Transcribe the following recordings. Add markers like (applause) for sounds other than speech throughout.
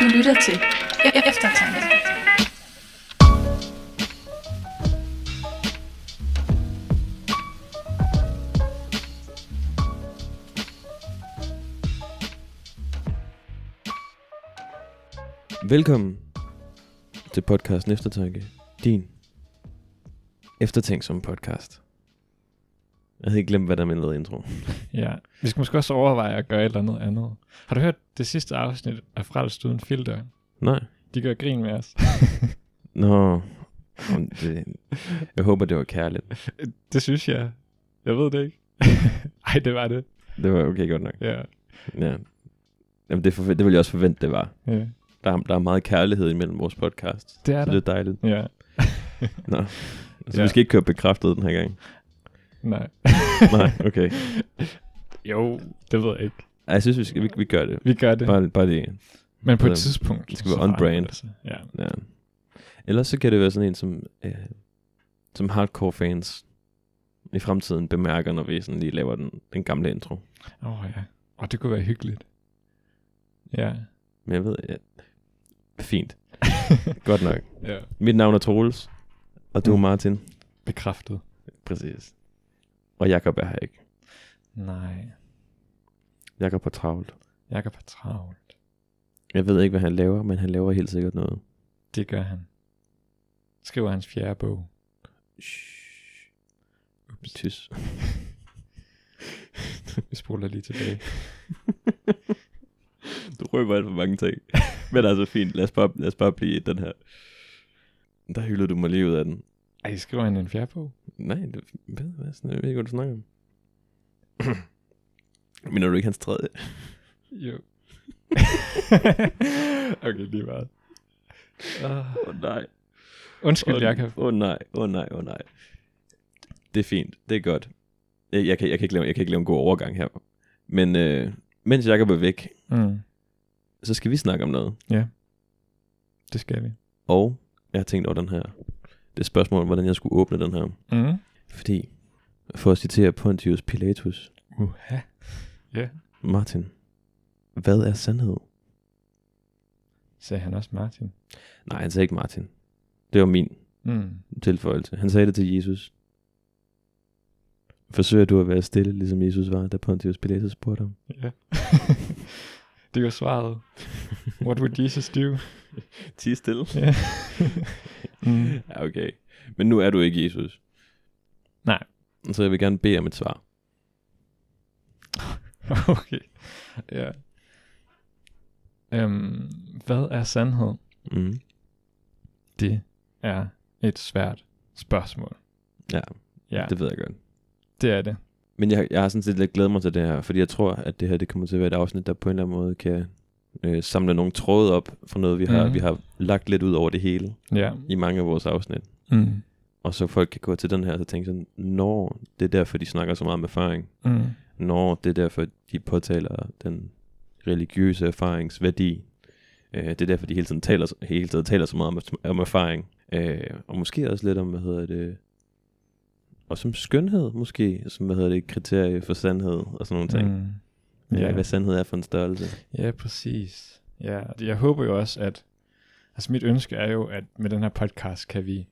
Du lytter til e-, e- Eftertanke. Velkommen til podcasten Eftertanke. Din eftertænksomme podcast. Jeg havde ikke glemt, hvad der mindede intro. Ja, vi skal måske også overveje at gøre et eller andet andet. Har du hørt det sidste afsnit af Frelst Uden Filter? Nej. De gør grin med os. (laughs) Nå. Det, jeg håber, det var kærligt. det synes jeg. Jeg ved det ikke. (laughs) Ej, det var det. Det var okay godt nok. Ja. Ja. Jamen, det, forvent, det ville jeg også forvente, det var. ja. Der er, der er meget kærlighed imellem vores podcast. Det er så der. det er dejligt. Ja. Nå. (laughs) Så Ja. vi skal ikke køre bekræftet den her gang. Nej. (laughs) Nej, okay. jo, det ved jeg ikke. Ej, Jeg synes, vi, skal, vi, vi gør det. Vi gør det. Bare, bare det. Men på et Så- tidspunkt. det skal være så on forandrer brand. det sig. Ja. Ja. Ellers så kan det være sådan en, som, øh, som hardcore fans i fremtiden bemærker, når vi sådan lige laver den, den gamle intro. Åh oh, ja. Og det kunne være hyggeligt. Ja. Men jeg ved, ja, fint. (laughs) Godt nok. ja. Mit navn er Troels, og du er Mm. Martin. Bekræftet. Præcis. Og Jakob er her ikke. Nej. Jakob er travlt. Jakob er travlt. Jeg ved ikke, hvad han laver, men han laver helt sikkert noget. Det gør han. Skriver hans fjerde bog. Shh. Ups. Tys. (laughs) Vi spoler lige tilbage. Du røber alt for mange ting. Men altså fint, lad os bare, lad os bare blive i den her. Der hyldede du mig lige ud af den. Ej, skriver han en fjerde bog? Nej, det, hvad, hvad, sådan, jeg ved ikke, hvad du snakker om. (clears throat) Men du ikke hans tredje? (laughs) Jo. (laughs) okay, lige meget. Åh oh, nej. undskyld, Åh Jakob. oh, nej, åh oh, nej, åh oh, nej. Det er fint, det er godt. Jeg, jeg, kan, jeg, kan ikke lave, jeg kan ikke lave en god overgang her. Men øh, mens Jacob er væk, Mm, så skal vi snakke om noget. det skal vi. Og jeg har tænkt over den her, det spørgsmål, hvordan jeg skulle åbne den her. Mm. Fordi, for at citere Pontius Pilatus, Uha. Ja. Martin, hvad er sandhed? Sagde han også Martin. Nej, han sagde ikke Martin. Det var min Mm. tilføjelse. Han sagde det til Jesus. Forsøger du at være stille, ligesom Jesus var, da Pontius Pilatus spurgte ham? Ja. (laughs) det var svaret. What would Jesus do? Tig stille. Ja. (laughs) mm. Ja, okay. Men nu er du ikke Jesus. Nej. Så jeg vil gerne bede om et svar. (laughs) Okay. Ja. Øhm, hvad er sandhed? Mm. Det er et svært spørgsmål. Ja, Ja, det ved jeg godt. det er det. Men jeg, jeg har sådan set lidt glædet mig til det her, fordi jeg tror, at det her det kommer til at være et afsnit, der på en eller anden måde kan øh, samle nogle tråde op for noget, vi har, Mhm. vi har lagt lidt ud over det hele Ja. i mange af vores afsnit. Mm. Og så folk kan gå til den her og tænke sådan, når det er derfor, de snakker så meget om erfaring. Mm. Når det er derfor, de påtaler den religiøse erfaringsværdi. Øh, det er derfor, de hele tiden taler, hele tiden taler så meget om, om erfaring. Øh, og måske også lidt om, hvad hedder det, og som skønhed måske, som hvad hedder det, kriterie for sandhed og sådan nogle ting. Mm. Ja. Ja. Hvad sandhed er for en størrelse. ja, præcis. Ja, jeg håber jo også, at... Altså mit ønske er jo, at med den her podcast kan vi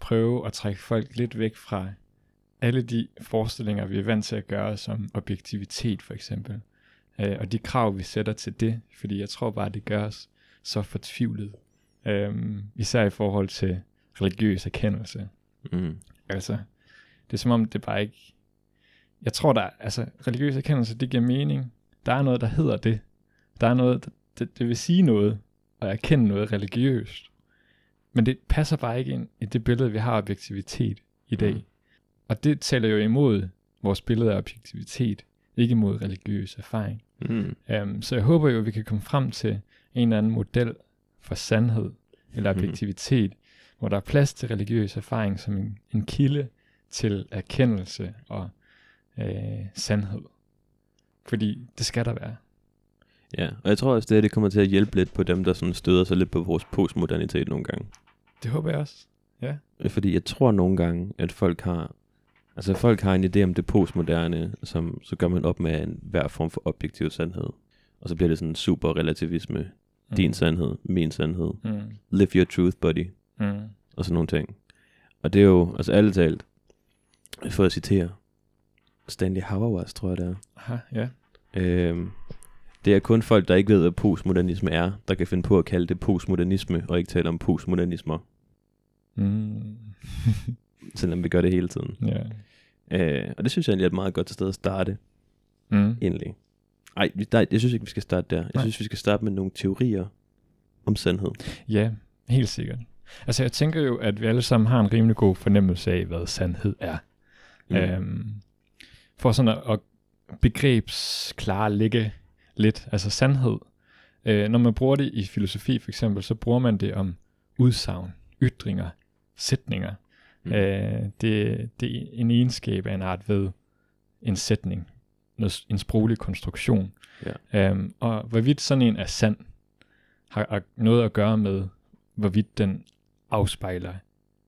prøve at trække folk lidt væk fra alle de forestillinger, vi er vant til at gøre, som objektivitet for eksempel. Øh, og de krav, vi sætter til det, fordi jeg tror bare, det gør os så fortvivlet. Øhm, især i forhold til religiøs erkendelse. Mm. Altså, det er som om, det bare ikke... Jeg tror, der er, altså, religiøs erkendelse, det giver mening. Der er noget, der hedder det. Der er noget, det, det vil sige noget, og erkende noget religiøst. Men det passer bare ikke ind i det billede, vi har af objektivitet i dag. Mm. Og det taler jo imod vores billede af objektivitet, ikke imod religiøs erfaring. Mm. Um, så jeg håber jo, at vi kan komme frem til en eller anden model for sandhed eller Mhm. objektivitet, hvor der er plads til religiøs erfaring som en, en kilde til erkendelse og øh, sandhed. Fordi det skal der være. Ja, og jeg tror også, det her det kommer til at hjælpe lidt på dem, der sådan støder sig lidt på vores postmodernitet nogle gange. Det håber jeg også. Fordi jeg tror nogle gange, at folk har Altså folk har en idé om det postmoderne, som så gør man op med en hver form for objektiv sandhed. Og så bliver det sådan super relativisme din sandhed, min sandhed, Mm. live your truth, buddy, Mm. og sådan nogle ting. Og det er jo, altså alle talt, for at citere, Stanley Hauerwas, tror jeg det er. Aha, ja. Øhm, det er kun folk, der ikke ved, hvad postmodernisme er, der kan finde på at kalde det postmodernisme, og ikke tale om postmodernismer, Mm. (laughs) selvom vi gør det hele tiden. ja. Øh, og det synes jeg egentlig er et meget godt sted at starte, Mm. egentlig. Ej, nej, jeg synes ikke, vi skal starte der. Jeg Nej. synes, vi skal starte med nogle teorier om sandhed. Ja, helt sikkert. Altså jeg tænker jo, at vi alle sammen har en rimelig god fornemmelse af, hvad sandhed er. Mm. Øhm, for sådan at, at begrebsklarlægge lidt, altså sandhed. Øh, når man bruger det i filosofi for eksempel, så bruger man det om udsagn, ytringer, sætninger. Mm. Øh, det, det er en egenskab af en art ved en sætning, noget, en sproglig konstruktion. Ja. Øhm, og hvorvidt sådan en er sand, har, har noget at gøre med, hvorvidt den afspejler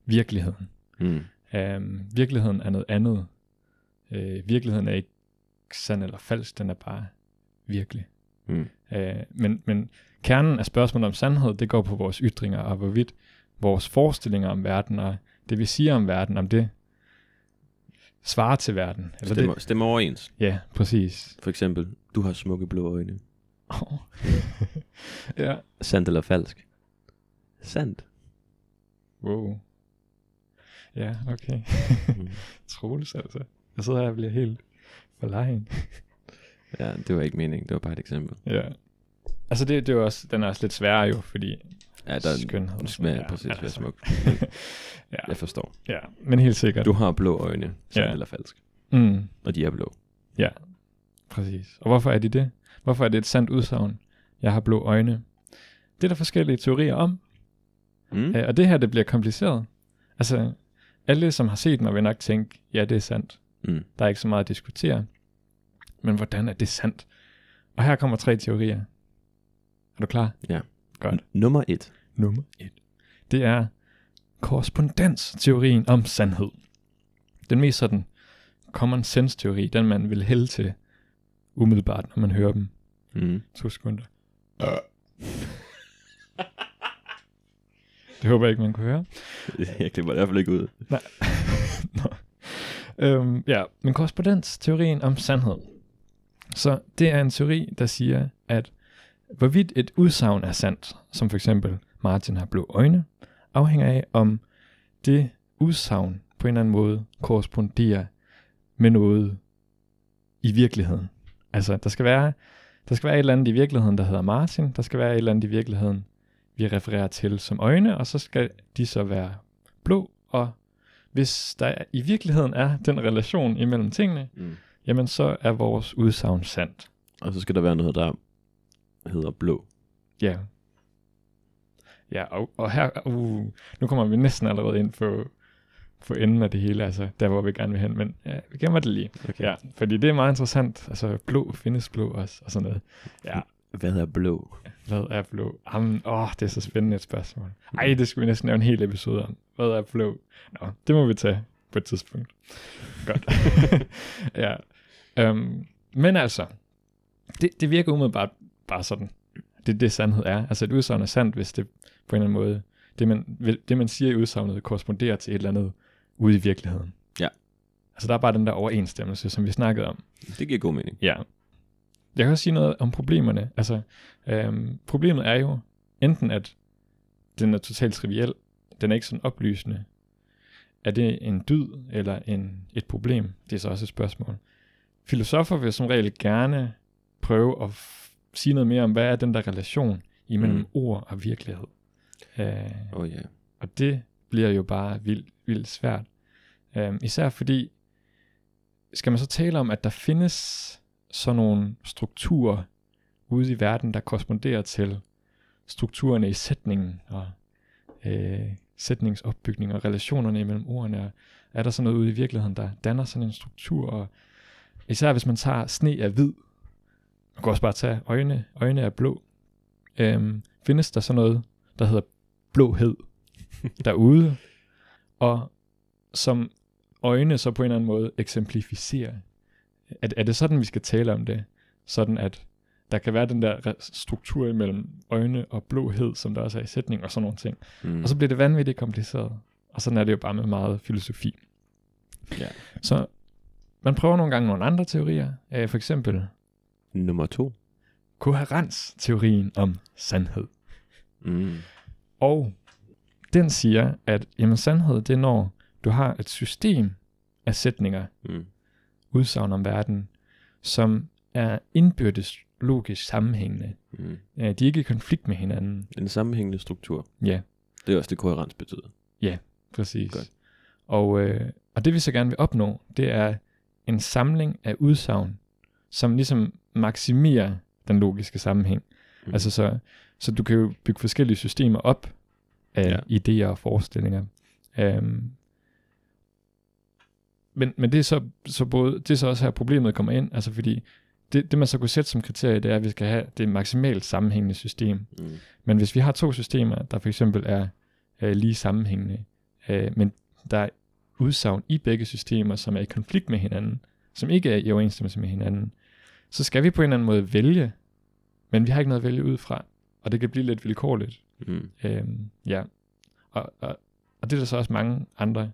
virkeligheden. Mm. Øhm, virkeligheden er noget andet. Øh, virkeligheden er ikke sand eller falsk, den er bare virkelig. Mm. Øh, men, men kernen af spørgsmålet om sandhed, det går på vores ytringer, og hvorvidt vores forestillinger om verden, og det vi siger om verden, om det svarer til verden. Eller Stemmer, det, stemmer overens. ja, præcis. For eksempel, du har smukke blå øjne. Oh. (laughs) ja. Sandt eller falsk? Sandt. Wow. Ja, okay. Mm. (laughs) Troels altså. Jeg sidder her og bliver helt forlegen. (laughs) ja, det var ikke meningen. Det var bare et eksempel. Ja. Altså det, det er også, den er også lidt sværere jo, fordi Ja, der er skønhed. en smag Ja, præcis, altså. smuk. ja, Jeg forstår. ja, men helt sikkert. Du har blå øjne, sandt Ja. eller falsk. Mm, Og de er blå. ja, præcis. Og hvorfor er de det? Hvorfor er det et sandt udsagn? Jeg har blå øjne. Det er der forskellige teorier om, Mm. øh, og det her, det bliver kompliceret. Altså, alle, som har set mig, vil nok tænke, ja, det er sandt. Mm. Der er ikke så meget at diskutere. Men hvordan er det sandt? Og her kommer tre teorier. Er du klar? Ja. Godt. N- nummer et. Nummer et. Det er korrespondensteorien om sandhed. Den mest sådan common sense teori, den man vil hælde til umiddelbart, når man hører dem. Mm. To sekunder. det håber jeg ikke, man kunne høre. (laughs) Jeg klipper i hvert fald ikke ud. (laughs) Nå. Øhm, ja, men korrespondensteorien om sandhed. Så det er en teori, der siger, at hvorvidt et udsagn er sandt, som for eksempel Martin har blå øjne, afhænger af, om det udsagn på en eller anden måde korresponderer med noget i virkeligheden. Altså, der skal være, der skal være et eller andet i virkeligheden, der hedder Martin. Der skal være et eller andet i virkeligheden, vi refererer til som øjne, og så skal de så være blå. Og hvis der i virkeligheden er den relation imellem tingene, Mm. jamen så er vores udsagn sandt. Og så skal der være noget, der hedder blå. Ja. Ja, og, og her, uh, nu kommer vi næsten allerede ind på, på enden af det hele, altså der hvor vi gerne vil hen, men ja, vi gemmer det lige. Okay. Ja, fordi det er meget interessant, altså blå findes blå også, og sådan noget. Ja, Hvad er blå? hvad er blå? Jamen, åh, det er så spændende et spørgsmål. Ej, det skulle vi næsten lave en hel episode om. Hvad er blå? Nå, det må vi tage på et tidspunkt. Godt. (laughs) ja. Um, men altså, det, det virker umiddelbart bare sådan. Det er det, sandhed er. Altså et udsagn er sandt, hvis det på en eller anden måde, det man, det man siger i udsagnet, korresponderer til et eller andet ude i virkeligheden. Ja. Altså der er bare den der overensstemmelse, som vi snakkede om. Det giver god mening. Ja. Jeg kan også sige noget om problemerne. Altså, øhm, problemet er jo enten, at den er totalt triviel, den er ikke sådan oplysende. Er det en dyd eller en, et problem? Det er så også et spørgsmål. Filosofer vil som regel gerne prøve at f- sige noget mere om, hvad er den der relation imellem Mm. ord og virkelighed. Øh, oh, ja. og det bliver jo bare vildt, vildt svært. Øhm, især fordi, skal man så tale om, at der findes sådan nogle strukturer ude i verden, der korresponderer til strukturerne i sætningen og øh, sætningsopbygning og relationerne imellem ordene. Og er der sådan noget ude i virkeligheden, der danner sådan en struktur? Og især hvis man tager sne af hvid, man kan også bare tage øjne, øjne er blå. Øhm, findes der sådan noget, der hedder blåhed (laughs) derude, og som øjne så på en eller anden måde eksemplificerer. Er, er det sådan, vi skal tale om det? Sådan at der kan være den der struktur imellem øjne og blåhed, som der også er i sætning og sådan nogle ting. Mm. Og så bliver det vanvittigt kompliceret. Og sådan er det jo bare med meget filosofi. Ja. Så man prøver nogle gange nogle andre teorier. Øh, for eksempel Nummer to. koherensteorien om sandhed. Mm. Og den siger, at jamen, sandhed det er, når du har et system af sætninger, Mm. Udsagn om verden, som er indbyrdes logisk sammenhængende. Mm. Ja, de er ikke i konflikt med hinanden. En sammenhængende struktur. Ja, Det er også det, koherens betyder. præcis. Godt. Og, øh, og det vi så gerne vil opnå, det er en samling af udsagn, som ligesom maksimerer den logiske sammenhæng. Mm. Altså så, så du kan jo bygge forskellige systemer op af Ja. ja. idéer og forestillinger. Um, men, men det er så, så både, det er så også her problemet kommer ind, altså fordi det, det man så kunne sætte som kriterie, det er, at vi skal have det maksimalt sammenhængende system. Mm. Men hvis vi har to systemer, der for eksempel er øh, lige sammenhængende, øh, men der er udsagn i begge systemer, som er i konflikt med hinanden, som ikke er i overensstemmelse med hinanden, så skal vi på en eller anden måde vælge, men vi har ikke noget at vælge ud fra, og det kan blive lidt vilkårligt. Mm. Øhm, ja, og, og, og det er der så også mange andre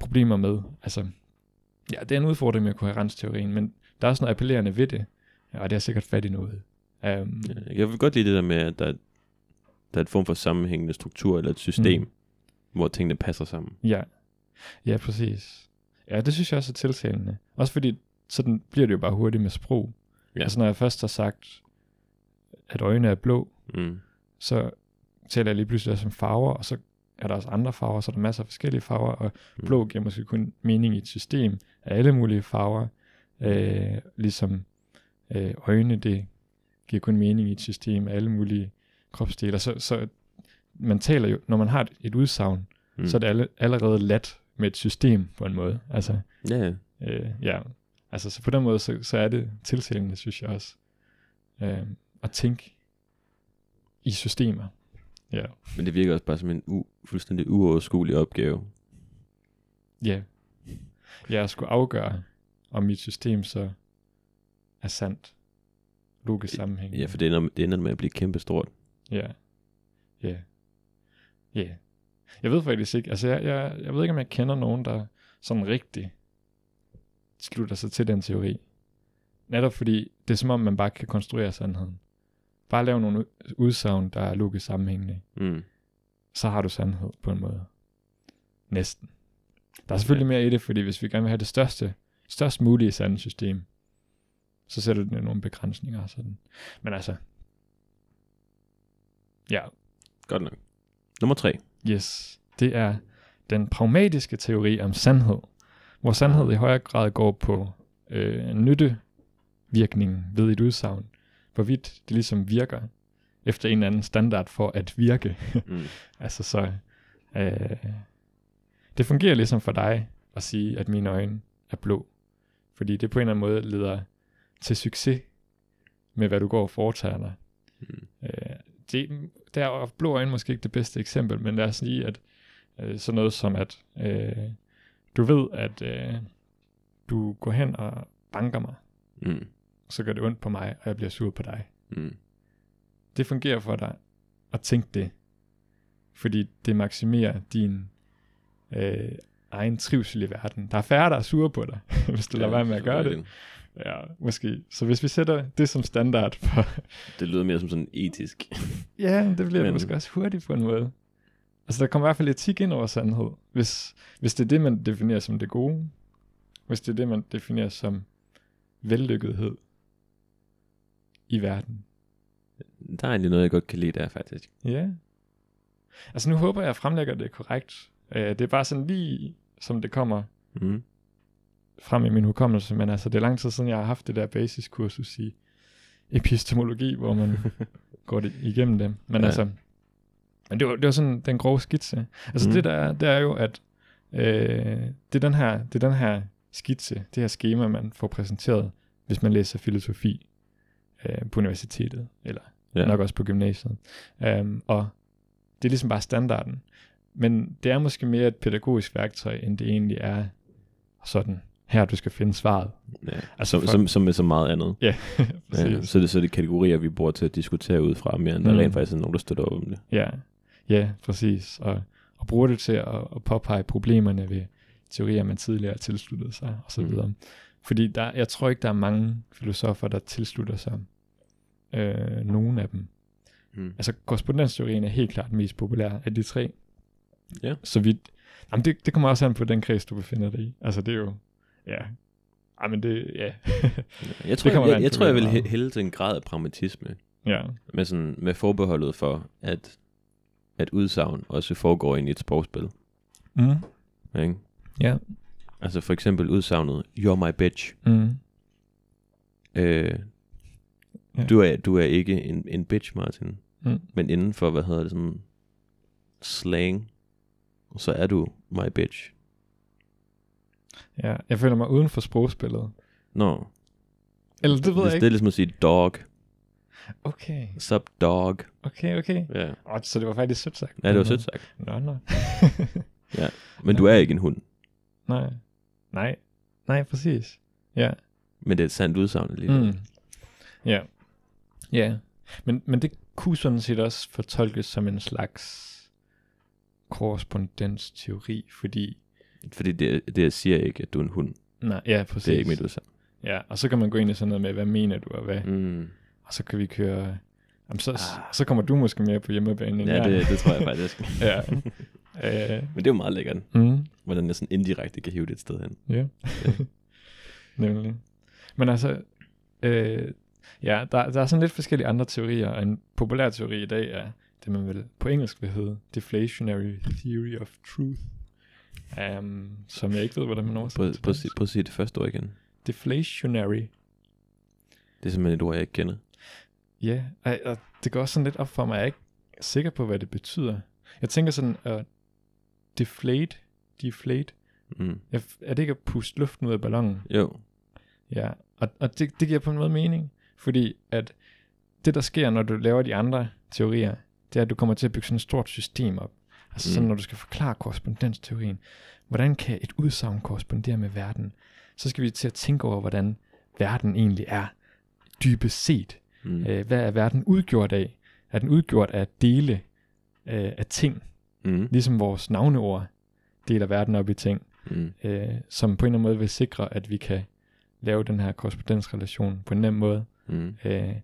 problemer med. Altså, ja, det er en udfordring med koherensteorien, men der er også noget appellerende ved det, og det er sikkert fat i noget. Um, jeg vil godt lide det der med, at der, er- der er et form for sammenhængende struktur eller et system, Mm. hvor tingene passer sammen. Ja, ja, præcis. Ja, det synes jeg også er tiltalende. Også fordi, sådan bliver det jo bare hurtigt med sprog. Ja. Altså når jeg først har sagt, at øjnene er blå, Mm. så taler jeg lige pludselig også om farver, og så er der også andre farver, så er der masser af forskellige farver, og Mm. blå giver måske kun mening i et system af alle mulige farver, øh, ligesom øh, øjne, det giver kun mening i et system af alle mulige kropsdele. Så, så man taler jo, når man har et, et udsagn, Mm. så er det alle, allerede let med et system på en måde. Altså, Ja, ja. øh, ja, altså så på den måde, så, så er det tiltalende, synes jeg også, øh, at tænke i systemer. Ja, Men det virker også bare som en u- fuldstændig uoverskuelig opgave. ja. Jeg skulle afgøre, om mit system så er sandt, logisk sammenhæng. Ja, for det ender, det ender med at blive kæmpestort. Ja. Ja. Ja. Jeg ved faktisk ikke, altså jeg, jeg, jeg ved ikke, om jeg kender nogen, der sådan rigtig slutter sig til den teori. Netop fordi, det er som om, man bare kan konstruere sandheden. Bare lave nogle ud- udsagn, der er logisk sammenhængende. Mm. Så har du sandhed på en måde. Næsten. Der er selvfølgelig mere i det, fordi hvis vi gerne vil have det største, størst mulige sande system, så sætter det nogle begrænsninger. Sådan. Men altså, ja, Godt nok. Nummer tre. Yes, det er den pragmatiske teori om sandhed, hvor sandhed i højere grad går på øh, nyttevirkningen ved et udsagn, hvorvidt det ligesom virker efter en eller anden standard for at virke. Mm. (laughs) altså så, øh, det fungerer ligesom for dig at sige, at mine øjne er blå, fordi det på en eller anden måde leder til succes med, hvad du går og foretager dig. Mm. Øh, det, der er blå øjne måske ikke det bedste eksempel, men lad os sige, at øh, sådan noget som, at øh, du ved, at øh, du går hen og banker mig, Mm. Så gør det ondt på mig, og jeg bliver sur på dig. Mm. Det fungerer for dig at tænke det, fordi det maksimerer din øh, egen trivsel i verden. Der er færre, der er sure på dig, (laughs) hvis du lader være med at gøre det. Ja, måske. Så hvis vi sætter det som standard for, Det lyder mere som sådan etisk. (laughs) Ja, det bliver. Men- måske også hurtigt på en måde. Altså, der kommer i hvert fald etik ind over sandhed. Hvis, hvis det er det, man definerer som det gode. Hvis det er det, man definerer som vellykkethed i verden. Der er egentlig noget, jeg godt kan lide der, faktisk. Ja. Altså, nu håber jeg, at jeg fremlægger det korrekt. Uh, det er bare sådan lige, som det kommer Mm. frem i min hukommelse, men altså, det er lang tid siden, jeg har haft det der basiskursus i epistemologi, hvor man (laughs) går det igennem det. Men Ja. altså, men det var, det var sådan den grove skitse. Altså mm. det der er, det er jo, at øh, det, er den her, det er den her skitse, det her schema, man får præsenteret, hvis man læser filosofi øh, på universitetet, eller ja. nok også på gymnasiet. Um, og det er ligesom bare standarden. Men det er måske mere et pædagogisk værktøj, end det egentlig er sådan her du skal finde svaret. Ja. Altså, som, for- som, som med så meget andet. Ja, (laughs) Ja, så, det, så er det kategorier, vi bruger til at diskutere ud fra, mere end der Mm. rent faktisk er nogen, der støtter op om det. Ja, ja præcis. Og, og bruger det til at, at påpege problemerne ved teorier, man tidligere har tilsluttet sig, og så Mm. Fordi der, jeg tror ikke, der er mange filosofer, der tilslutter sig øh, nogen af dem. Mm. Altså, korrespondensteorien er helt klart mest populære af de tre. Ja. Så vidt... Jamen, det, det kommer også an på den kreds, du befinder dig i. Altså, det er jo... Ja. Ej, men det... Ja. (laughs) Jeg tror, kommer jeg, jeg, jeg, tror, jeg vil hælde til en grad af pragmatisme, ja. med, sådan, med forbeholdet for, at, at udsagn også foregår ind i et sprogspil. Mm. Ikke? Ja. Altså for eksempel udsagnet, you're my bitch. Mm. Øh, Ja. du, er, du er ikke en, en bitch, Martin. Mm. Men inden for, hvad hedder det, sådan slang, så er du my bitch. Ja, jeg føler mig uden for sprogspillet. Nå, Eller det ved det, jeg det ikke. er ligesom at sige dog. Okay, Sup dog. okay, okay. Ja, Oh, så det var faktisk sødt sagt. ja det var sødt sagt. Nå, nå. Men du er ikke en hund. Nej. Nej. Nej, præcis. Ja. Men det er et sandt udsagn alligevel. Mm. Ja. Ja. Men, men det kunne sådan set også fortolkes som en slags korrespondensteori, fordi... Fordi det, det siger ikke, at du er en hund. Nej, ja, præcis. Det er ikke mit udsagn. Ja, og så kan man gå ind i sådan noget med, hvad mener du, og hvad... Mm. Og så kan vi køre... Jamen, så, Ah. så kommer du måske mere på hjemmebane end Ja, jeg. det, det tror jeg faktisk. (laughs) ja. Øh, Men det er jo meget lækkert, mm. hvordan jeg sådan indirekte kan hive det et sted hen. Ja. (laughs) Nemlig. Men altså, øh, ja, der, der er sådan lidt forskellige andre teorier, og en populær teori i dag er det, man vil på engelsk vil hedde Deflationary Theory of Truth, um, som jeg ikke ved, hvordan man Prøv, oversætter prøv, at sige- prøv at sige det første ord igen. Deflationary. Det er simpelthen et ord, jeg ikke kender. Ja, og, og det går også sådan lidt op for mig, jeg er ikke sikker på, hvad det betyder. Jeg tænker sådan, uh, deflate, deflate, Mm. jeg, er det ikke at puste luften ud af ballonen? Jo. Ja, og, og det, det giver på en måde mening, fordi at det, der sker, når du laver de andre teorier, det er, at du kommer til at bygge sådan et stort system op. Altså sådan, Mm. når du skal forklare korrespondensteorien, hvordan kan et udsagn korrespondere med verden? Så skal vi til at tænke over, hvordan verden egentlig er dybest set. Mm. Øh, hvad er verden udgjort af? Er den udgjort af dele øh, af ting, Mm. ligesom vores navneord deler verden op i ting? Mm. øh, som på en eller anden måde vil sikre, at vi kan lave den her korrespondensrelation på en nem måde. Mm. Øh,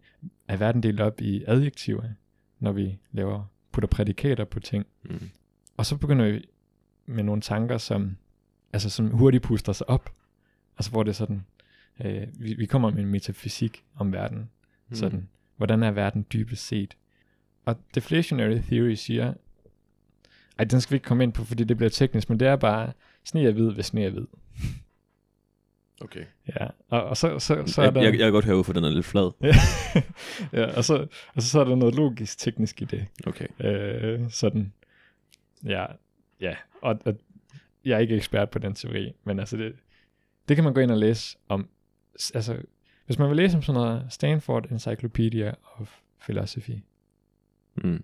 er verden delt op i adjektiver, når vi laver putter prædikater på ting. Mm. Og så begynder vi med nogle tanker, som, altså, som hurtigt puster sig op. Altså hvor det er sådan, øh, vi, vi kommer med en metafysik om verden. Mm. Sådan, hvordan er verden dybest set? Og deflationary theory siger, ej, den skal vi ikke komme ind på, fordi det bliver teknisk, men det er bare, sne er hvid, hvis sne er hvid. Okay. Ja, og, og så, så, så er Jeg, der... jeg, jeg kan godt høre, hvorfor den er lidt flad. (laughs) ja, og så, og så, så er der noget logisk teknisk i det. Okay. Øh, sådan, ja, ja, og, og jeg er ikke ekspert på den teori, men altså det, det kan man gå ind og læse om, altså, hvis man vil læse om sådan noget, Stanford Encyclopedia of Philosophy, Mm.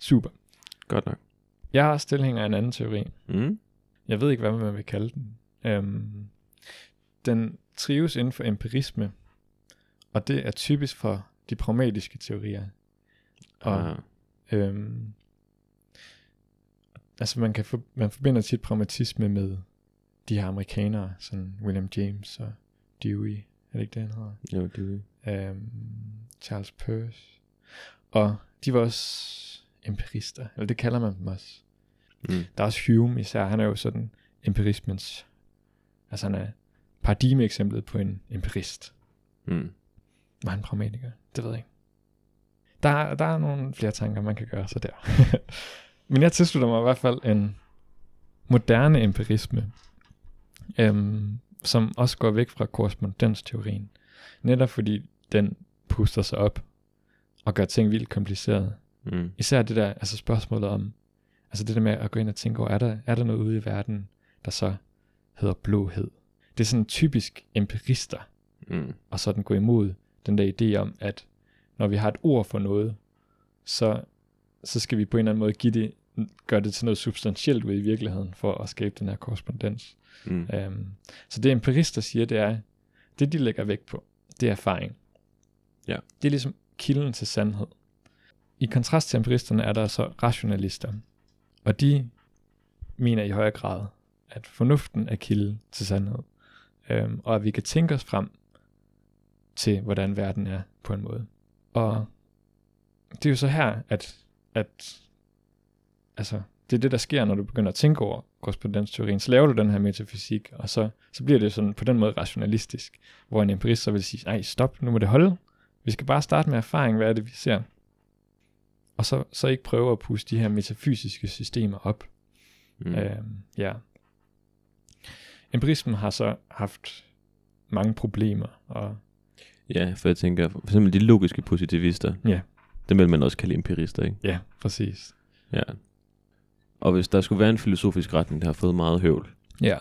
super. Godt nok. Jeg er også tilhænger af en anden teori. Mm. Jeg ved ikke, hvad man vil kalde den. Øhm, den trives inden for empirisme, og det er typisk for de pragmatiske teorier. Og, Ah. øhm, altså man, kan for, man forbinder tit pragmatisme med de her amerikanere, sådan William James og Dewey, er det ikke det, han hedder? Jo, det er Øhm, Charles Peirce. Og de var også empirister, eller det kalder man dem også. mm. Der er også Hume især, han er jo sådan empirismens, altså han er paradigmeeksemplet på en empirist. Mm. Var han pragmatiker? Det ved jeg ikke. Der, er- der er nogle flere tanker, man kan gøre sig der. (laughs) Men jeg tilslutter mig i hvert fald en moderne empirisme, øhm, som også går væk fra korrespondensteorien. Netop fordi den puster sig op og gør ting vildt komplicerede. Mm. Især det der, altså spørgsmålet om, altså det der med at gå ind og tænke over, er der, er der noget ude i verden, der så hedder blåhed? Det er sådan typisk empirister, Mm. og sådan gå imod den der idé om, at når vi har et ord for noget, så, så skal vi på en eller anden måde give det gør det til noget substantielt ud i virkeligheden, for at skabe den her korrespondens. Mm. Øhm, så det empirister siger, det er, det de lægger vægt på, det er erfaring. Ja. Det er ligesom kilden til sandhed. I kontrast til empiristerne er der så rationalister, og de mener i højere grad, at fornuften er kilde til sandhed, øhm, og at vi kan tænke os frem til, hvordan verden er på en måde. Og det er jo så her, at, at altså, det er det, der sker, når du begynder at tænke over korrespondensteorien. Så laver du den her metafysik, og så, så bliver det sådan på den måde rationalistisk, hvor en empirist så vil sige, nej, stop, nu må det holde. Vi skal bare starte med erfaring, hvad er det, vi ser? Og så, så ikke prøve at puste de her metafysiske systemer op. Mm. Øhm, ja. Empirismen har så haft mange problemer, og Ja, for jeg tænker, for eksempel de logiske positivister, Ja. dem vil man også kalde empirister, ikke? ja, præcis. Ja. Og hvis der skulle være en filosofisk retning, der har fået meget høvl, Ja,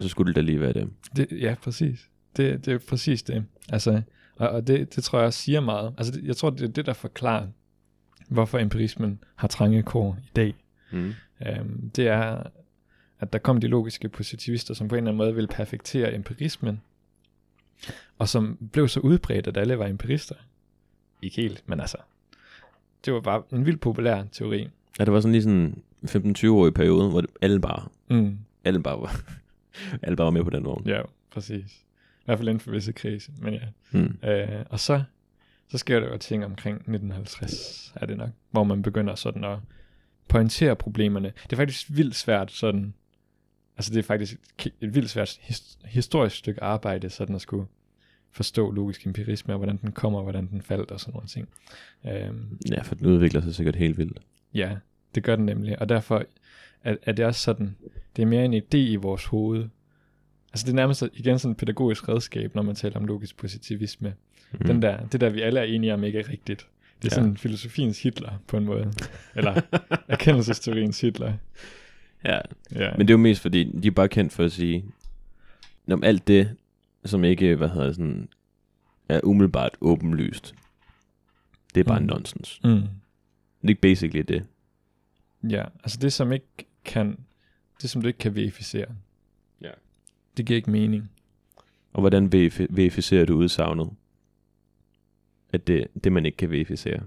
så skulle det da lige være dem. det, ja præcis. Det, det er præcis det. Altså, og, og det, det tror jeg også siger meget. Altså, det, jeg tror, det er det, der forklarer, hvorfor empirismen har trange kår i dag. Mm. Øhm, det er, at der kom de logiske positivister, som på en eller anden måde ville perfektere empirismen, og som blev så udbredt, at alle var empirister. Ikke helt, men altså, det var bare en vildt populær teori. Ja, det var sådan lige sådan 15-20-årig periode, hvor alle bare, Mm. alle bare var, (laughs) alle bare var med på den vogn. Ja, præcis. I hvert fald inden for visse krise, men ja. Mm. Øh, og så, så sker der jo ting omkring 1950, er det nok, hvor man begynder sådan at pointere problemerne. Det er faktisk vildt svært sådan, altså det er faktisk et, vildt svært his, historisk stykke arbejde, sådan at skulle forstå logisk empirisme, og hvordan den kommer, og hvordan den faldt, og sådan nogle ting. Øhm, Ja, for den udvikler sig sikkert helt vildt. ja, det gør den nemlig, og derfor er, er det også sådan, det er mere en idé i vores hoved. Altså det er nærmest igen sådan et pædagogisk redskab, når man taler om logisk positivisme. Mm. Den der, det der, vi alle er enige om, ikke er rigtigt. Det er Ja. sådan filosofiens Hitler, på en måde. Eller erkendelsesteoriens Hitler. (laughs) Ja, Ja. men det er jo mest fordi, de er bare kendt for at sige, om alt det, som ikke, hvad hedder sådan, er umiddelbart åbenlyst, det er bare. Mm. nonsens. mm. Det er ikke basically det. ja, altså det, som ikke kan, det, som du ikke kan verificere. Ja. Det giver ikke mening. Og hvordan verifi- verificerer du udsagnet? At det, det man ikke kan verificere.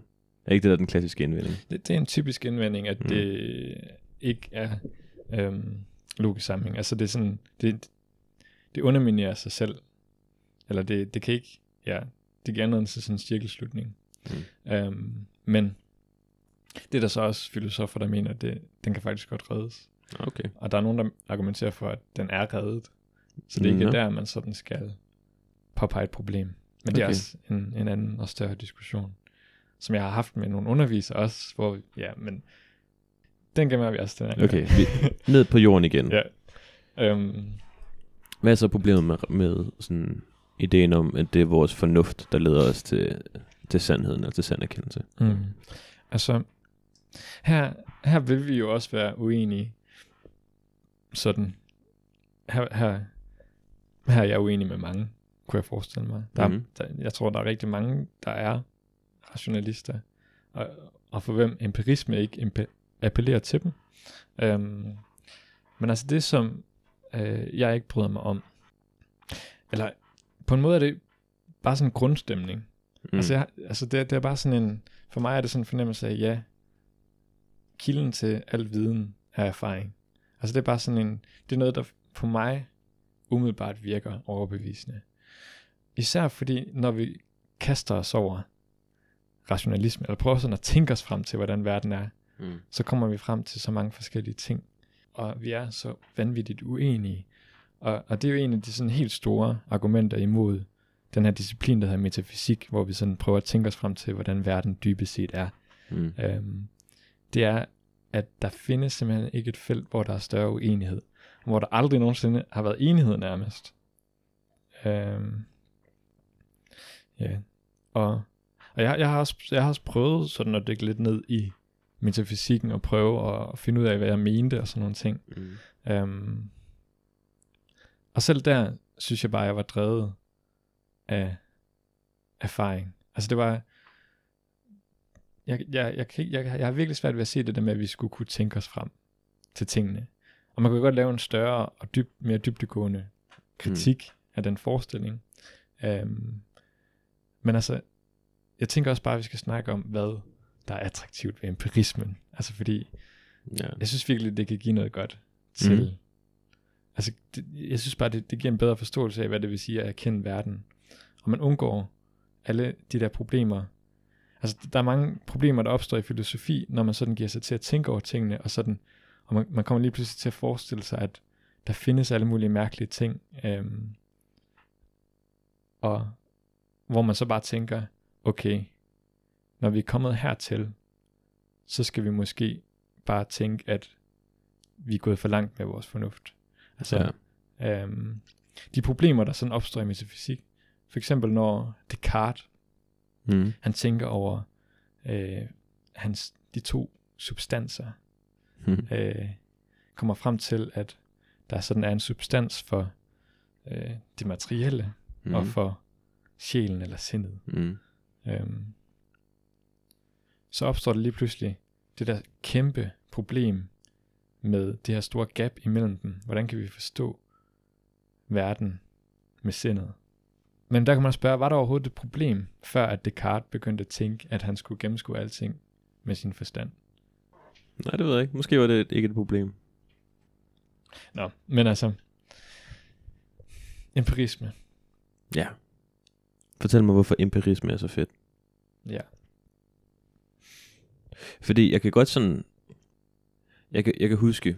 Er ikke det, der er den klassiske indvending? Det, det er en typisk indvending, at Mm. det ikke er øhm, logisk sammenhæng. Altså det er sådan, det, det underminerer sig selv. Eller det, det kan ikke, ja, det giver andet til sådan en cirkelslutning. Mm. Øhm, men det er der så også filosofer, der mener, at det, den kan faktisk godt reddes. Okay. Og der er nogen, der argumenterer for, at den er reddet. Så det er ikke Nå. der, man sådan skal påpege et problem. Men det er Okay. også en, en anden og større diskussion, som jeg har haft med nogle undervisere også, hvor, ja, men den gemmer vi også den anden Okay, vi, ned på jorden igen. (laughs) ja. Øhm, Hvad er så problemet med, med sådan ideen om, at det er vores fornuft, der leder os til, til sandheden og til sanderkendelse? mm. Altså, her, her vil vi jo også være uenige. Sådan, her, her, her er jeg uenig med mange, kunne jeg forestille mig. Der, mm. der, jeg tror, der er rigtig mange, der er rationalister, og, og for hvem empirisme ikke appellerer til dem. Øhm, men altså det, som øh, jeg ikke bryder mig om, eller på en måde er det bare sådan en grundstemning. Mm. Altså, jeg, altså det, det er bare sådan en, for mig er det sådan en fornemmelse af, ja, kilden til al viden er erfaring. Altså det er bare sådan en, det er noget, der på mig umiddelbart virker overbevisende. Især fordi, når vi kaster os over rationalisme, eller prøver sådan at tænke os frem til, hvordan verden er, mm. så kommer vi frem til så mange forskellige ting. Og vi er så vanvittigt uenige. Og, og det er jo en af de sådan helt store argumenter imod den her disciplin, der hedder metafysik, hvor vi sådan prøver at tænke os frem til, hvordan verden dybest set er. Mm. Øhm, det er, at der findes simpelthen ikke et felt, hvor der er større uenighed. Hvor der aldrig nogensinde har været enighed nærmest. Øhm, ja. Og, og jeg, jeg, har også, jeg har også prøvet sådan at dykke lidt ned i metafysikken og prøve at finde ud af, hvad jeg mente og sådan nogle ting. Mm. Øhm, og selv der synes jeg bare, at jeg var drevet af erfaring. Altså det var, jeg, jeg, jeg, jeg, jeg har virkelig svært ved at se det der med, at vi skulle kunne tænke os frem til tingene. Og man kunne godt lave en større og dyb, mere dybdegående kritik mm. af den forestilling. Um, men altså, jeg tænker også bare, at vi skal snakke om, hvad der er attraktivt ved empirismen. Altså fordi, Ja. jeg synes virkelig, det kan give noget godt til... Mm. Altså, det, jeg synes bare, det, det giver en bedre forståelse af, hvad det vil sige at erkende verden. Og man undgår alle de der problemer. Altså, der er mange problemer, der opstår i filosofi, når man sådan giver sig til at tænke over tingene, og sådan, og man, man kommer lige pludselig til at forestille sig, at der findes alle mulige mærkelige ting, øhm, og hvor man så bare tænker, okay, når vi er kommet hertil, så skal vi måske bare tænke, at vi er gået for langt med vores fornuft. Altså, ja. øhm, de problemer, der sådan opstår i metafysik, for eksempel når Descartes, Mm. han tænker over øh, hans, de to substanser, Mm. øh, kommer frem til, at der sådan er en substans for øh, det materielle, mm. og for sjælen eller sindet. Mm. Øhm, så opstår der lige pludselig det der kæmpe problem med det her store gap imellem dem. Hvordan kan vi forstå verden med sindet? Men der kan man spørge, var der overhovedet et problem, før at Descartes begyndte at tænke, at han skulle gennemskue alting med sin forstand? Nej, det ved jeg ikke. Måske var det ikke et problem. Nå, men altså, empirisme. Ja. Fortæl mig, hvorfor empirisme er så fedt. Ja. Fordi jeg kan godt sådan... Jeg kan, jeg kan huske...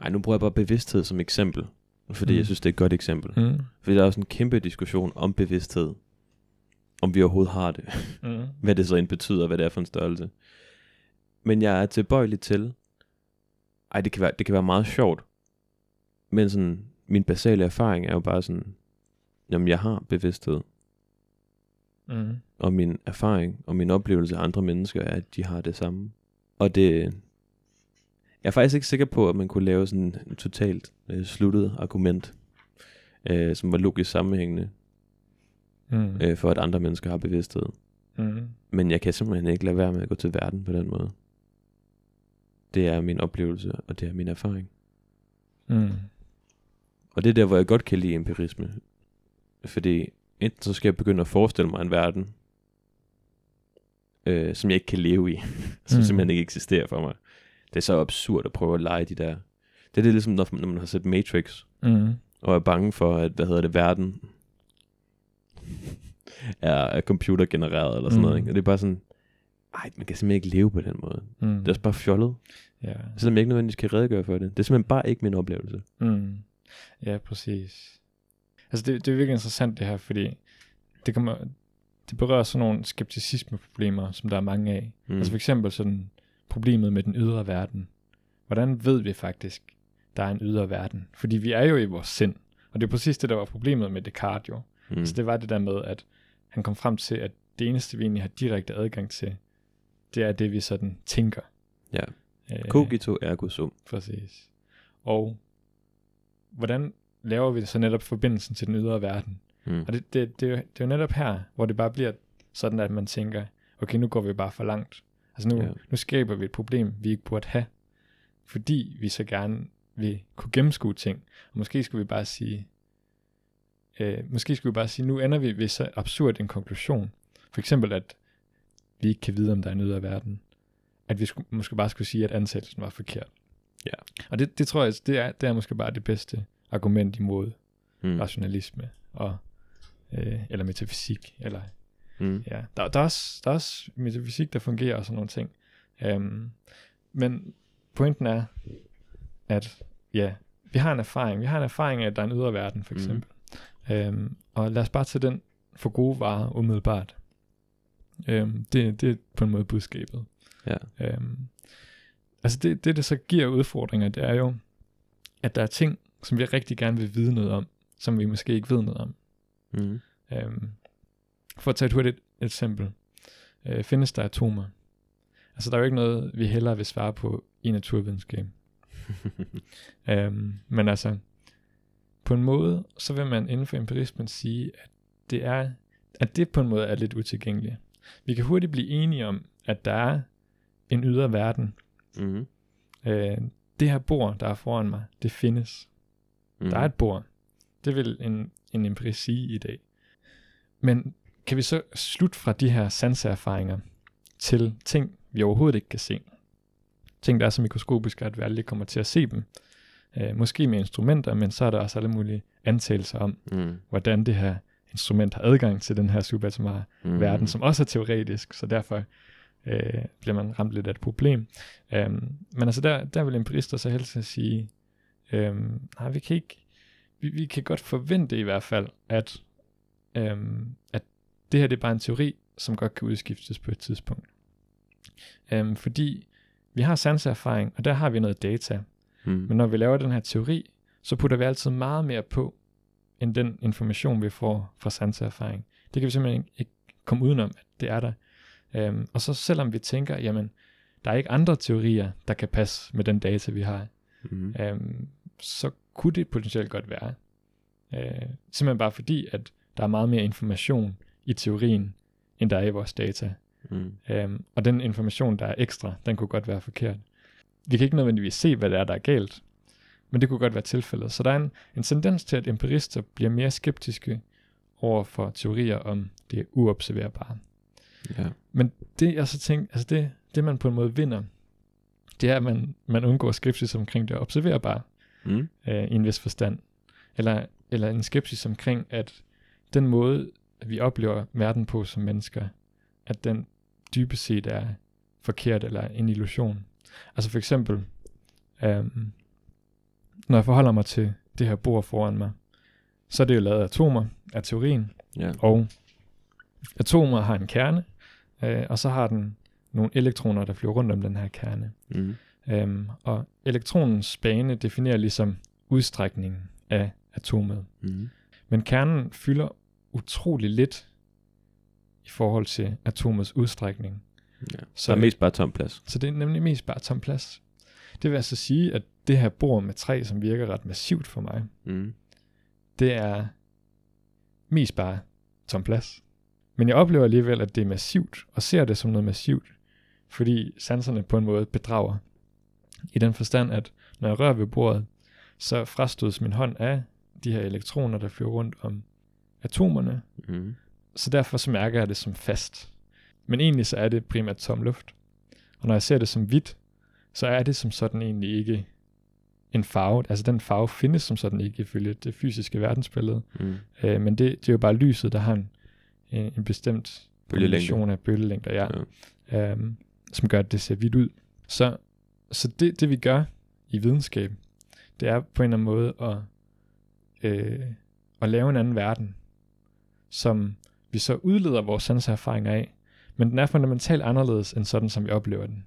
Ej, nu bruger jeg bare bevidsthed som eksempel. Fordi mm. Jeg synes, det er et godt eksempel. Mm. Fordi der er også en kæmpe diskussion om bevidsthed. Om vi overhovedet har det. Mm. (laughs) hvad det så end betyder, hvad det er for en størrelse. Men jeg er tilbøjelig til, ej, det kan være, det kan være meget sjovt, men sådan, min basale erfaring er jo bare sådan, jamen jeg har bevidsthed, Mm. og min erfaring og min oplevelse af andre mennesker er, at de har det samme. Og det, jeg er faktisk ikke sikker på, at man kunne lave sådan en totalt øh, sluttet argument, øh, som var logisk sammenhængende, Mm. øh, for at andre mennesker har bevidsthed. Mm. Men jeg kan simpelthen ikke lade være med at gå til verden på den måde. Det er min oplevelse, og det er min erfaring. Mm. Og det er der, hvor jeg godt kan lide empirisme. Fordi enten så skal jeg begynde at forestille mig en verden, øh, som jeg ikke kan leve i. (laughs) som Mm. simpelthen ikke eksisterer for mig. Det er så absurd at prøve at lege de der. Det er det ligesom, når, når man har set Matrix, Mm. og er bange for, at, hvad hedder det, verden (laughs) er, er computergenereret eller sådan Mm. noget. Ikke? Og det er bare sådan, ej, man kan simpelthen ikke leve på den måde. Mm. Det er også bare fjollet, Ja. selvom jeg ikke nødvendigvis kan redegøre for det. Det er simpelthen bare ikke min oplevelse. Mm. Ja, præcis. Altså det, det er virkelig interessant det her, fordi det, kommer, det berører sådan nogle skepticisme-problemer, som der er mange af. Mm. Altså for eksempel sådan problemet med den ydre verden. Hvordan ved vi faktisk, der er en ydre verden? Fordi vi er jo i vores sind. Og det er præcis det, der var problemet med Descartes jo. mm. Altså det var det der med, at han kom frem til, at det eneste, vi egentlig har direkte adgang til, det er det, vi sådan tænker. Ja. Øh, Cogito ergo sum. Præcis. Og hvordan laver vi så netop forbindelsen til den ydre verden? Mm. Og det, det, det, er det er jo netop her, hvor det bare bliver sådan, at man tænker, okay, nu går vi bare for langt. Altså nu, ja. nu skaber vi et problem, vi ikke burde have, fordi vi så gerne vil kunne gennemskue ting. Og måske skulle vi bare sige, øh, måske skulle vi bare sige, nu ender vi ved så absurd en konklusion. For eksempel, at vi ikke kan vide, om der er en ydre verden. At vi skulle, måske bare skulle sige, at ansættelsen var forkert. Ja. Og det, det tror jeg, det er, det er måske bare det bedste argument imod Mm. rationalisme og øh, eller metafysik eller Mm. ja der, der, er også, der er også metafysik der fungerer og sådan nogle ting øhm, men pointen er at ja vi har en erfaring vi har en erfaring af at der er en ydre verden for Mhm. eksempel øhm, og lad os bare tage den for gode varer umiddelbart øhm, det, det er på en måde budskabet Ja. øhm, altså det, det der så giver udfordringer det er jo at der er ting som vi rigtig gerne vil vide noget om som vi måske ikke ved noget om Mm. Øhm, for at tage et hurtigt eksempel. Øh, findes der atomer? Altså der er jo ikke noget, vi hellere vil svare på i naturvidenskab. (laughs) øhm, men altså, på en måde, så vil man inden for empirismen sige, at det er, at det på en måde er lidt utilgængeligt. Vi kan hurtigt blive enige om, at der er en ydre verden. Mm-hmm. Øh, det her bord, der er foran mig, det findes. Mm-hmm. Der er et bord. Det vil en, en empirist sige i dag. Men kan vi så slutte fra de her sanseerfaringer til ting, vi overhovedet ikke kan se? Ting, der er så mikroskopiske, at vi aldrig kommer til at se dem. Øh, måske med instrumenter, men så er der også alle mulige antagelser om, Mm. hvordan det her instrument har adgang til den her subatomare Mm. verden, som også er teoretisk, så derfor øh, bliver man ramt lidt af et problem. Um, men altså der, der vil empirister så helst at sige, øhm, nej, vi kan ikke, vi, vi kan godt forvente i hvert fald, at, øhm, at det her det er bare en teori, som godt kan udskiftes på et tidspunkt. Um, fordi vi har sanseerfaring, og der har vi noget data, Mm. men når vi laver den her teori, så putter vi altid meget mere på, end den information, vi får fra sanseerfaring. Det kan vi simpelthen ikke komme udenom, at det er der. Øhm, og så selvom vi tænker, jamen, der er ikke andre teorier, der kan passe med den data, vi har, Mm. øhm, så kunne det potentielt godt være. Øh, simpelthen bare fordi, at der er meget mere information i teorien, end der er i vores data. Mm. Øhm, og den information, der er ekstra, den kunne godt være forkert. Vi kan ikke nødvendigvis se, hvad det er, der er galt, men det kunne godt være tilfældet. Så der er en, en tendens til, at empirister bliver mere skeptiske over for teorier om det uobserverbare. Ja. Men det jeg så tænker, altså det, det man på en måde vinder, det er, at man, man undgår skepsis omkring det observerbare Mm. øh, i en vis forstand. Eller, eller en skepsis omkring, at den måde, vi oplever verden på som mennesker, at den dybest set er forkert eller en illusion. Altså for eksempel, øhm, når jeg forholder mig til det her bord foran mig, så er det jo lavet af atomer, af teorien, Ja. og atomer har en kerne, øh, og så har den nogle elektroner, der flyver rundt om den her kerne. Mm. Øhm, og elektronens bane definerer ligesom udstrækningen af atomet. Mm. Men kernen fylder utrolig lidt i forhold til atomets udstrækning. Ja. Så, Der er mest bare tom plads. så det er nemlig mest bare tom plads. Det vil altså sige, at det her bord med træ, som virker ret massivt for mig, Mm. det er mest bare tom plads. Men jeg oplever alligevel, at det er massivt, og ser det som noget massivt, fordi sanserne på en måde bedrager. I den forstand, at når jeg rører ved bordet, så frastødes min hånd af de her elektroner, der flyver rundt om atomerne, Mm. så derfor så mærker jeg det som fast. Men egentlig så er det primært tom luft. Og når jeg ser det som hvidt, så er det som sådan egentlig ikke en farve. Altså den farve findes som sådan ikke ifølge det fysiske verdensbillede. Mm. Øh, men det, det er jo bare lyset, der har en, en, en bestemt kombination af bølgelængder, ja, ja. Øhm, som gør, at det ser hvidt ud. Så, så det, det vi gør i videnskab, det er på en eller anden måde at, øh, at lave en anden verden, som vi så udleder vores sanseerfaringer af, men den er fundamentalt anderledes end sådan, som vi oplever den.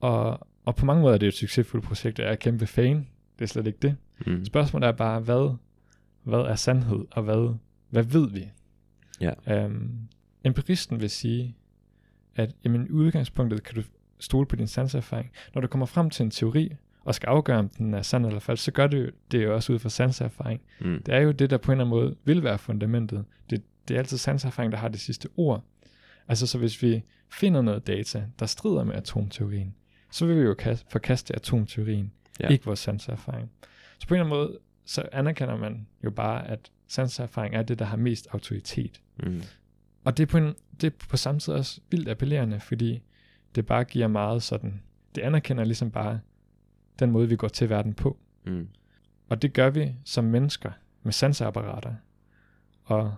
Og, og på mange måder er det et succesfuldt projekt, og jeg er kæmpe fan. Det er slet ikke det. Mm. Spørgsmålet er bare, hvad, hvad er sandhed, og hvad, hvad ved vi? Ja. Øhm, empiristen vil sige, at jamen, i udgangspunktet kan du stole på din sanserfaring. Når du kommer frem til en teori, og skal afgøre, om den er sand eller falsk, så gør du jo- det jo også ud fra sanserfaring. Mm. Det er jo det, der på en eller anden måde vil være fundamentet. Det, det er altid sanserfaring, der har det sidste ord. Altså så hvis vi finder noget data, der strider med atomteorien, så vil vi jo kas- forkaste atomteorien, Ja. ikke vores sanserfaring. Så på en eller anden måde, så anerkender man jo bare, at sanserfaring er det, der har mest autoritet. Mm. Og det er, på en, det er på samme tid også vildt appellerende, fordi det bare giver meget sådan, det anerkender ligesom bare den måde, vi går til verden på. Mm. Og det gør vi som mennesker med sanseapparater. Og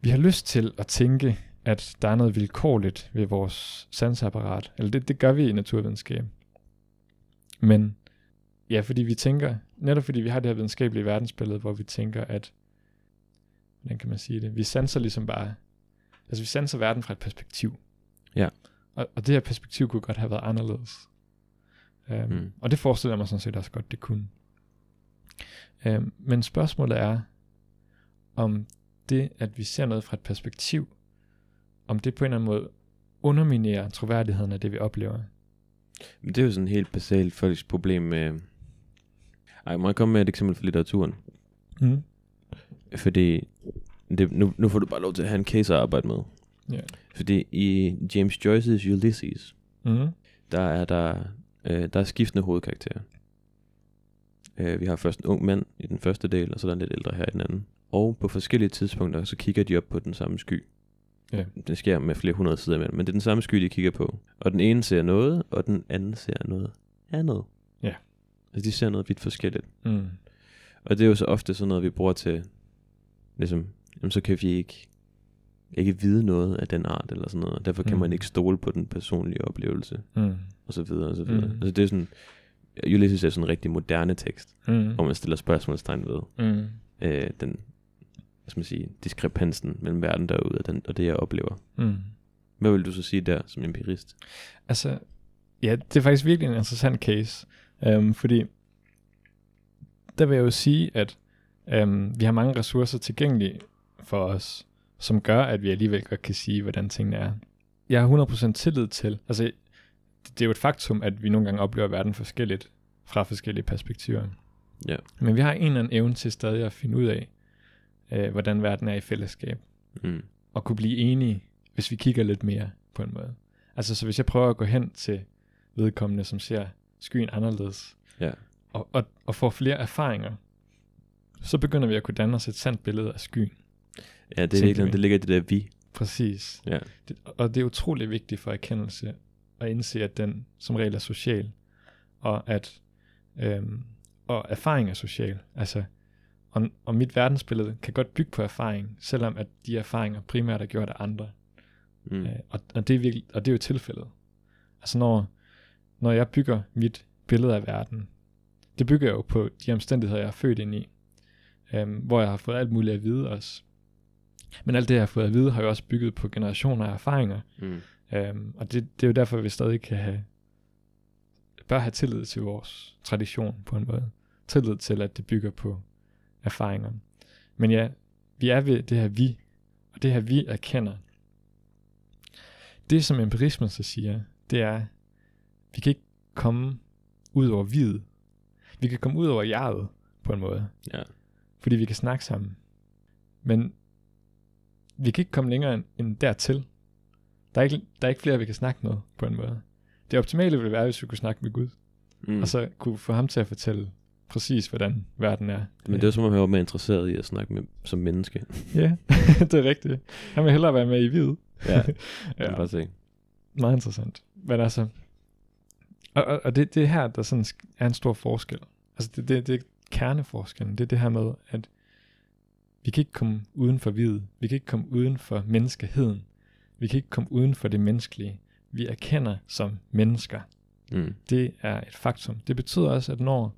vi har lyst til at tænke, at der er noget vilkårligt ved vores sanseapparat. Eller det, det gør vi i naturvidenskab. Men ja, fordi vi tænker, netop fordi vi har det her videnskabelige verdensbillede, hvor vi tænker, at, hvordan kan man sige det, vi sanser ligesom bare, altså vi sanser verden fra et perspektiv. Ja. Og, og det her perspektiv kunne godt have været anderledes. Um, Mm. Og det forestiller jeg mig sådan set også godt, det kunne. Um, men spørgsmålet er, om det, at vi ser noget fra et perspektiv, om det på en eller anden måde underminerer troværdigheden af det, vi oplever. Men det er jo sådan helt basalt folks problem med... Ej, må jeg komme med et eksempel fra litteraturen? Mm. Fordi det, nu, nu får du bare lov til at have en case at arbejde med. Ja. Fordi i James Joyce's Ulysses, Mm. der er der, øh, der er skiftende hovedkarakterer. Øh, vi har først en ung mand i den første del, og så er der en lidt ældre her i den anden. Og på forskellige tidspunkter, så kigger de op på den samme sky. Ja. Det sker med flere hundrede sider imellem, men det er den samme sky, de kigger på. Og den ene ser noget, og den anden ser noget andet. Ja. Altså de ser noget vidt forskelligt. Mm. Og det er jo så ofte sådan noget, vi bruger til, ligesom, jamen, så kan vi ikke, ikke vide noget af den art, eller sådan noget. og Derfor kan Mm. man ikke stole på den personlige oplevelse, Mm. og så videre, og så videre. Mm. Altså det er sådan, Ulysses er sådan en rigtig moderne tekst, Mm. hvor man stiller spørgsmålstegn ved Mm. øh, den, hvad skal man sige, diskrepansen mellem verden derude og, den, og det, jeg oplever. Mm. Hvad vil du så sige der som empirist? Altså, ja, det er faktisk virkelig en interessant case, øhm, fordi der vil jeg jo sige, at øhm, vi har mange ressourcer tilgængelige for os, som gør, at vi alligevel godt kan sige, hvordan tingene er. Jeg har 100% tillid til, altså det er jo et faktum, at vi nogle gange oplever verden forskelligt fra forskellige perspektiver. Ja. Men vi har en eller anden evne til stadig at finde ud af, øh, hvordan verden er i fællesskab Mm. og kunne blive enige, hvis vi kigger lidt mere på en måde. Altså så hvis jeg prøver at gå hen til vedkommende, som ser skyen anderledes, Ja. og, og, og får flere erfaringer, så begynder vi at kunne danne os et sandt billede af skyen. Ja, det, er virkelig, vi. det ligger i det der vi. Præcis. Ja. Det, og det er utrolig vigtigt for erkendelse at indse, at den som regel er social, og at øhm, og erfaring er social. Altså, og, og mit verdensbillede kan godt bygge på erfaring, selvom at de erfaringer primært er gjort af andre. Mm. Øh, og, og, det er virkelig, og det er jo tilfældet. Altså når, når jeg bygger mit billede af verden, det bygger jeg jo på de omstændigheder, jeg er født ind i, øhm, hvor jeg har fået alt muligt at vide også. Men alt det, jeg har fået at vide, har jo også bygget på generationer af erfaringer. Mm. Øhm, og det, det er jo derfor, vi stadig kan have, bør have tillid til vores tradition på en måde. Tillid til, at det bygger på erfaringer. Men ja, vi er ved det her vi, og det her vi erkender. Det, som empirismen så siger, det er, vi kan ikke komme ud over videt. Vi kan komme ud over jeget på en måde, Ja. fordi vi kan snakke sammen. Men vi kan ikke komme længere end- dertil. Der er, ikke, der er ikke flere, vi kan snakke med på en måde. Det optimale ville være, hvis vi kunne snakke med Gud, mm. og så kunne få ham til at fortælle præcis, hvordan verden er. Men det er som om, jeg var mere interesseret i at snakke med som menneske. Ja, (laughs) det er rigtigt. Han vil hellere være med i vid. Ja, (laughs) ja. ja. bare se. Meget interessant. Men altså, og, og, og det, det her, der sådan er en stor forskel. Altså det, det, det er kerneforskellen. Det er det her med, at vi kan ikke komme uden for videt. Vi kan ikke komme uden for menneskeheden. Vi kan ikke komme uden for det menneskelige. Vi erkender som mennesker. Mm. Det er et faktum. Det betyder også, at når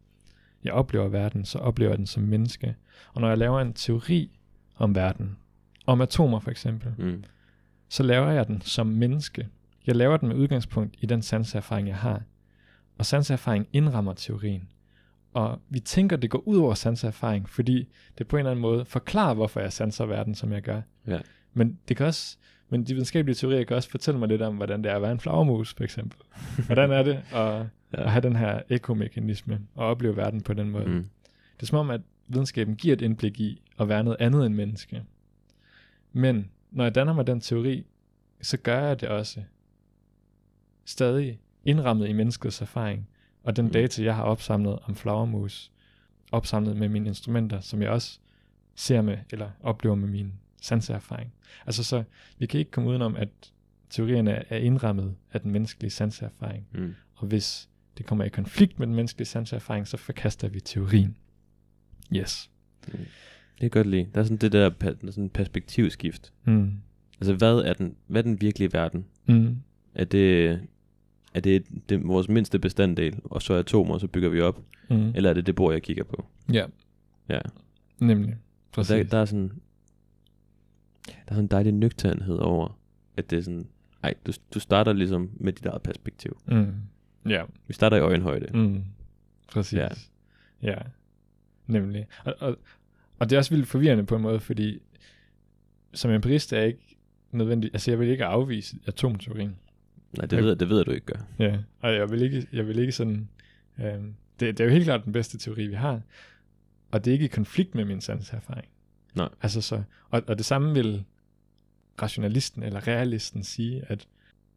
jeg oplever verden, så oplever jeg den som menneske. Og når jeg laver en teori om verden, om atomer for eksempel, Mm. så laver jeg den som menneske. Jeg laver den med udgangspunkt i den sanseerfaring, jeg har. Og sanseerfaring indrammer teorien. Og vi tænker, det går ud over sanseerfaring, fordi det på en eller anden måde forklarer, hvorfor jeg sanser verden, som jeg gør. Ja. Men det kan også, men de videnskabelige teorier kan også fortælle mig lidt om, hvordan det er at være en flagermus, for eksempel. Hvordan er det at, (laughs) Ja. at have den her ekomekanisme og opleve verden på den måde. Mm. Det er som om, at videnskaben giver et indblik i at være noget andet end menneske. Men når jeg danner mig den teori, så gør jeg det også stadig indrammet i menneskets erfaring, og den Mm. data, jeg har opsamlet om flagermus, opsamlet med mine instrumenter, som jeg også ser med, eller oplever med min sanseerfaring. Altså så, vi kan ikke komme udenom, at teorierne er indrammet af den menneskelige sanseerfaring, Mm. og hvis det kommer i konflikt med den menneskelige sanseerfaring, så forkaster vi teorien. Yes. Det kan godt lide. Der er sådan det der, der er sådan perspektivskift. Mm. Altså, hvad er den, hvad er den virkelige verden? Mm. Er det, er det, det vores mindste bestanddel, og så atomer, og så bygger vi op? Mm. Eller er det det bord, jeg kigger på? Ja, Ja. nemlig. Og Præcis. der, der er sådan, der er sådan en dejlig nøgternhed over, at det er sådan, ej, du, du starter ligesom med dit eget perspektiv. Mm. Ja. Vi starter i øjenhøjde. Mm. Præcis. Ja. Ja. Nemlig. Og, og, og det er også vildt forvirrende på en måde, fordi som empirist er jeg ikke nødvendigt, altså jeg vil ikke afvise atomteorien. Nej, det ved, jeg- det ved du ikke gør. Ja, og jeg vil ikke, jeg vil ikke sådan, øhm, det, det er jo helt klart den bedste teori, vi har, og det er ikke i konflikt med min sanserfaring. Nej. Altså så, og, og det samme vil rationalisten eller realisten sige, at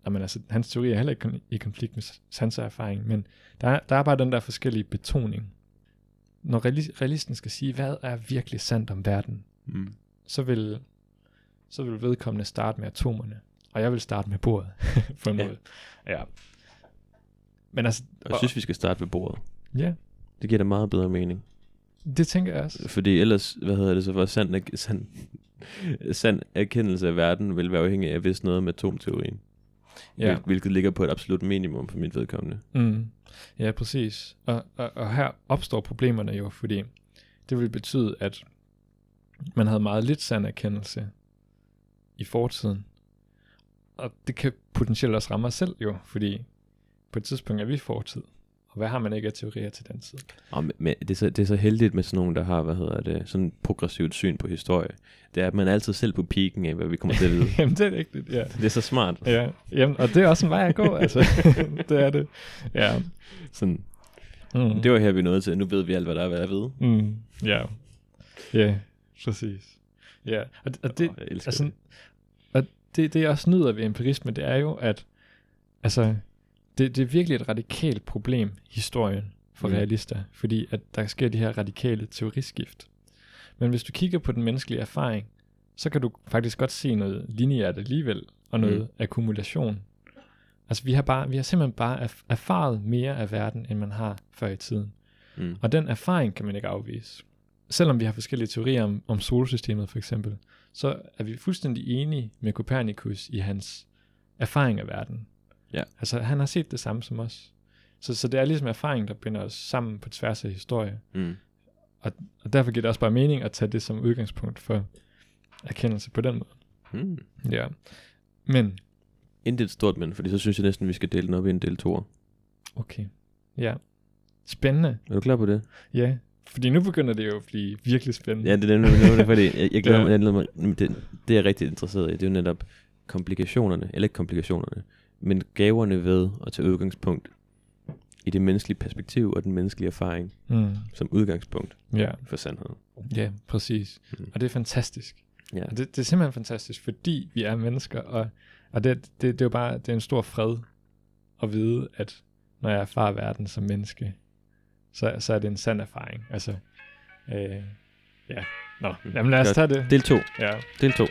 jamen, altså, hans teori er heller ikke i konflikt med sanseerfaring, men der er, der er bare den der forskellige betoning. Når reali- realisten skal sige, hvad er virkelig sandt om verden, Mm. så vil, så vil vedkommende starte med atomerne, og jeg vil starte med bordet, (laughs) på en Ja. måde. Ja. Men altså, Og jeg synes, vi skal starte ved bordet. ja, Det giver da meget bedre mening. Det tænker jeg også. Fordi ellers, hvad hedder det så, for sand, sand, sand erkendelse af verden vil være afhængig af, vidste noget om atomteorien. Ja. Ja. Hvilket ligger på et absolut minimum for mit vedkommende. Mm. Ja, præcis. Og, og, og her opstår problemerne jo, fordi det vil betyde, at man havde meget lidt sand erkendelse i fortiden. Og det kan potentielt også ramme os selv jo, fordi på et tidspunkt er vi fortid. Og hvad har man ikke af teorier til den tid? Og men- det, er så, det er så heldigt med sådan nogen, der har, hvad hedder det, sådan et progressivt syn på historie. Det er, at man er altid selv på piken af, hvad vi kommer til at vide. (laughs) Jamen, det er rigtigt, ja. det er så smart. ja. Jamen, og det er også en vej at gå, altså. (laughs) (laughs) det er det. Ja. Sådan, Mm. det var her, vi nåede til. Nu ved vi alt, hvad der er, hvad jeg ved. Mm. Ja. Ja, præcis. Ja, og, og det, jeg elsker altså, det. og det, det jeg også nyder ved empirisme, det er jo, at altså, det, det er virkelig et radikalt problem, historien, for Mm. realister, fordi at der sker de her radikale teoriskift. Men hvis du kigger på den menneskelige erfaring, så kan du faktisk godt se noget lineært alligevel, og noget Mm. akkumulation. Altså vi har, bare, vi har simpelthen bare erf- erfaret mere af verden, end man har før i tiden. Mm. Og den erfaring kan man ikke afvise. Selvom vi har forskellige teorier om, om solsystemet for eksempel, så er vi fuldstændig enige med Copernicus i hans erfaring af verden. Ja. Altså han har set det samme som os. Så, så det er ligesom erfaring, der binder os sammen på tværs af historie. Mm. Og derfor giver det også bare mening at tage det som udgangspunkt for erkendelse på den måde. Mm. Ja. Men, Intet stort, men fordi så synes jeg næsten, vi skal dele den op i en del to. okay. Ja. Spændende. Er du klar på det? Ja. Fordi nu begynder det jo at blive virkelig spændende. Ja, det er nemlig nemlig fordi, jeg, jeg glæder Ja. mig, jeg glæder mig det, det er jeg rigtig interesseret i, det er jo netop komplikationerne, eller ikke komplikationerne, men gaverne ved at tage udgangspunkt i det menneskelige perspektiv og den menneskelige erfaring Mm. som udgangspunkt Ja. for sandheden. Ja, præcis. Mm. Og det er fantastisk. Ja. Og det, det er simpelthen fantastisk, fordi vi er mennesker, og, og det, det, det er jo bare det er en stor fred at vide, at når jeg erfarer verden som menneske, så, så er det en sand erfaring. Altså, øh, ja. Nå, jamen lad os tage det. Del 2. Ja. Del 2.